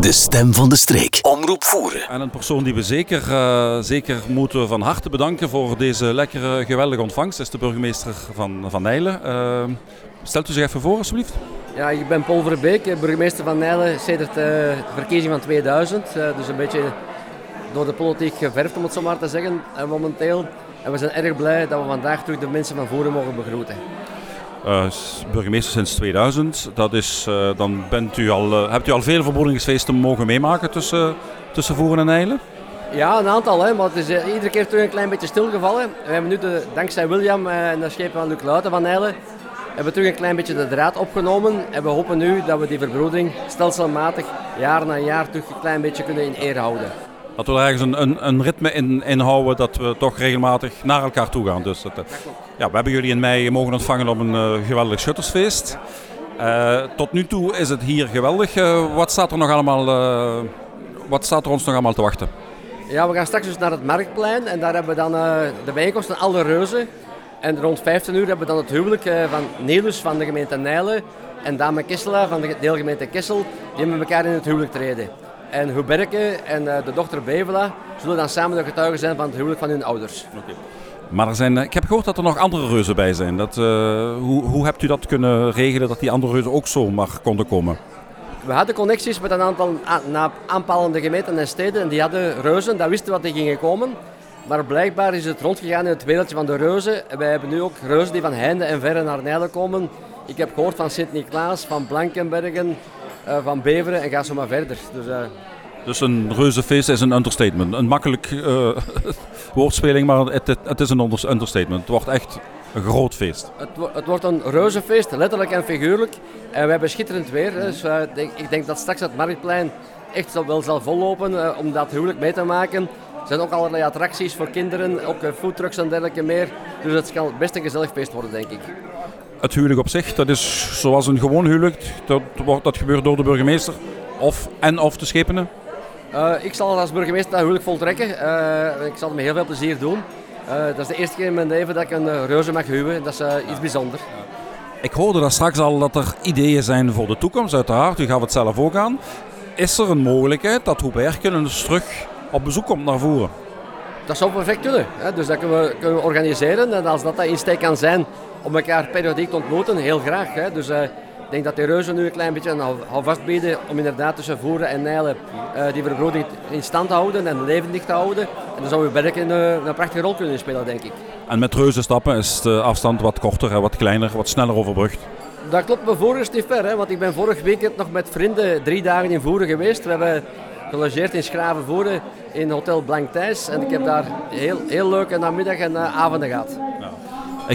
De stem van de streek. Omroep voeren. En een persoon die we zeker, uh, zeker moeten van harte bedanken voor deze lekkere, geweldige ontvangst is de burgemeester van, van Nijlen. Uh, stelt u zich even voor, alsjeblieft. Ja, ik ben Paul Verbeek, burgemeester van Nijlen sinds de verkiezing van 2000. dus een beetje door de politiek geverfd, om het zo maar te zeggen, momenteel. En we zijn erg blij dat we vandaag terug de mensen van Voeren mogen begroeten. Uh, burgemeester sinds 2000. Dat is, uh, dan bent u al, uh, hebt u al veel verbodigingsfeesten mogen meemaken tussen, tussen Voeren en Eilen? Ja, een aantal, hè, maar het is iedere keer terug een klein beetje stilgevallen. We hebben nu, dankzij William en de schepen van Luc Luiten van Eilen, hebben we terug een klein beetje de draad opgenomen. En we hopen nu dat we die verbroedering stelselmatig jaar na jaar terug een klein beetje kunnen in eer houden dat we er ergens een, een, een ritme in, in, houden dat we toch regelmatig naar elkaar toe gaan. Dus dat, ja, we hebben jullie in mei mogen ontvangen op een uh, geweldig schuttersfeest. Uh, tot nu toe is het hier geweldig. Uh, wat, staat er nog allemaal, wat staat er ons nog allemaal te wachten? Ja, we gaan straks dus naar het Marktplein en daar hebben we dan de bijeenkomst van alle reuzen. En rond 15 uur hebben we dan het huwelijk van Nelus van de gemeente Nijlen en Dame Kissela van de deelgemeente Kessel, die met elkaar in het huwelijk treden. En Huberke en eh, de dochter Bevela zullen dan samen de getuigen zijn van het huwelijk van hun ouders. Maar er zijn, eh, ik heb gehoord dat er nog andere reuzen bij zijn. Dat, uh, hoe, hoe hebt u dat kunnen regelen dat die andere reuzen ook zomaar konden komen? We hadden connecties met een aantal aanpalende gemeenten en steden en die hadden reuzen, dat wisten wat die gingen komen. Maar blijkbaar is het rondgegaan in het wereldje van de reuzen. Wij hebben nu ook reuzen die van heinde en verre naar Nijlen komen. Ik heb gehoord van Sint-Niklaas, van Blankenbergen, van Beveren en ga zo maar verder. Dus, uh... dus een reuzenfeest is een understatement. Een makkelijk uh, woordspeling, maar het, het, het, is een understatement. Het wordt echt een groot feest. Het, het wordt een reuzenfeest, letterlijk en figuurlijk. En we hebben schitterend weer. Dus ik denk dat straks het Marktplein echt wel zal vollopen om dat huwelijk mee te maken. Er zijn ook allerlei attracties voor kinderen, ook foodtrucks en dergelijke meer. Dus het kan best een gezellig feest worden, denk ik het huwelijk op zich, dat is zoals een gewoon huwelijk. Dat, dat gebeurt door de burgemeester of, en of de schepenen? Uh, ik zal als burgemeester dat huwelijk voltrekken. Uh, ik zal het met heel veel plezier doen. Uh, dat is de eerste keer in mijn leven dat ik een reuze mag huwen. Dat is iets bijzonders. Ik hoorde daar straks al dat er ideeën zijn voor de toekomst, uiteraard. U gaat het zelf ook aan. Is er een mogelijkheid dat Hoeberken eens terug op bezoek komt naar voren? Dat zou perfect kunnen. Hè? Dus dat kunnen we, kunnen we organiseren. En als dat de insteek kan zijn om elkaar periodiek te ontmoeten, heel graag. Hè. Dus uh, ik denk dat de reuzen nu een klein beetje een houvast bieden om inderdaad tussen Voeren en Nijlen uh, die verbroding in stand te houden en levendig te houden. En dan zou Berk een, een prachtige rol kunnen spelen, denk ik. En met reuzen stappen is de afstand wat korter, wat kleiner, wat sneller overbrugd? Dat klopt, maar Voeren is niet ver. Hè, want ik ben vorig weekend nog met vrienden drie dagen in Voeren geweest. We hebben gelogeerd in Schravenvoeren in Hotel Blank Thijs. En ik heb daar heel, heel leuke namiddag en uh, avonden gehad. Ja.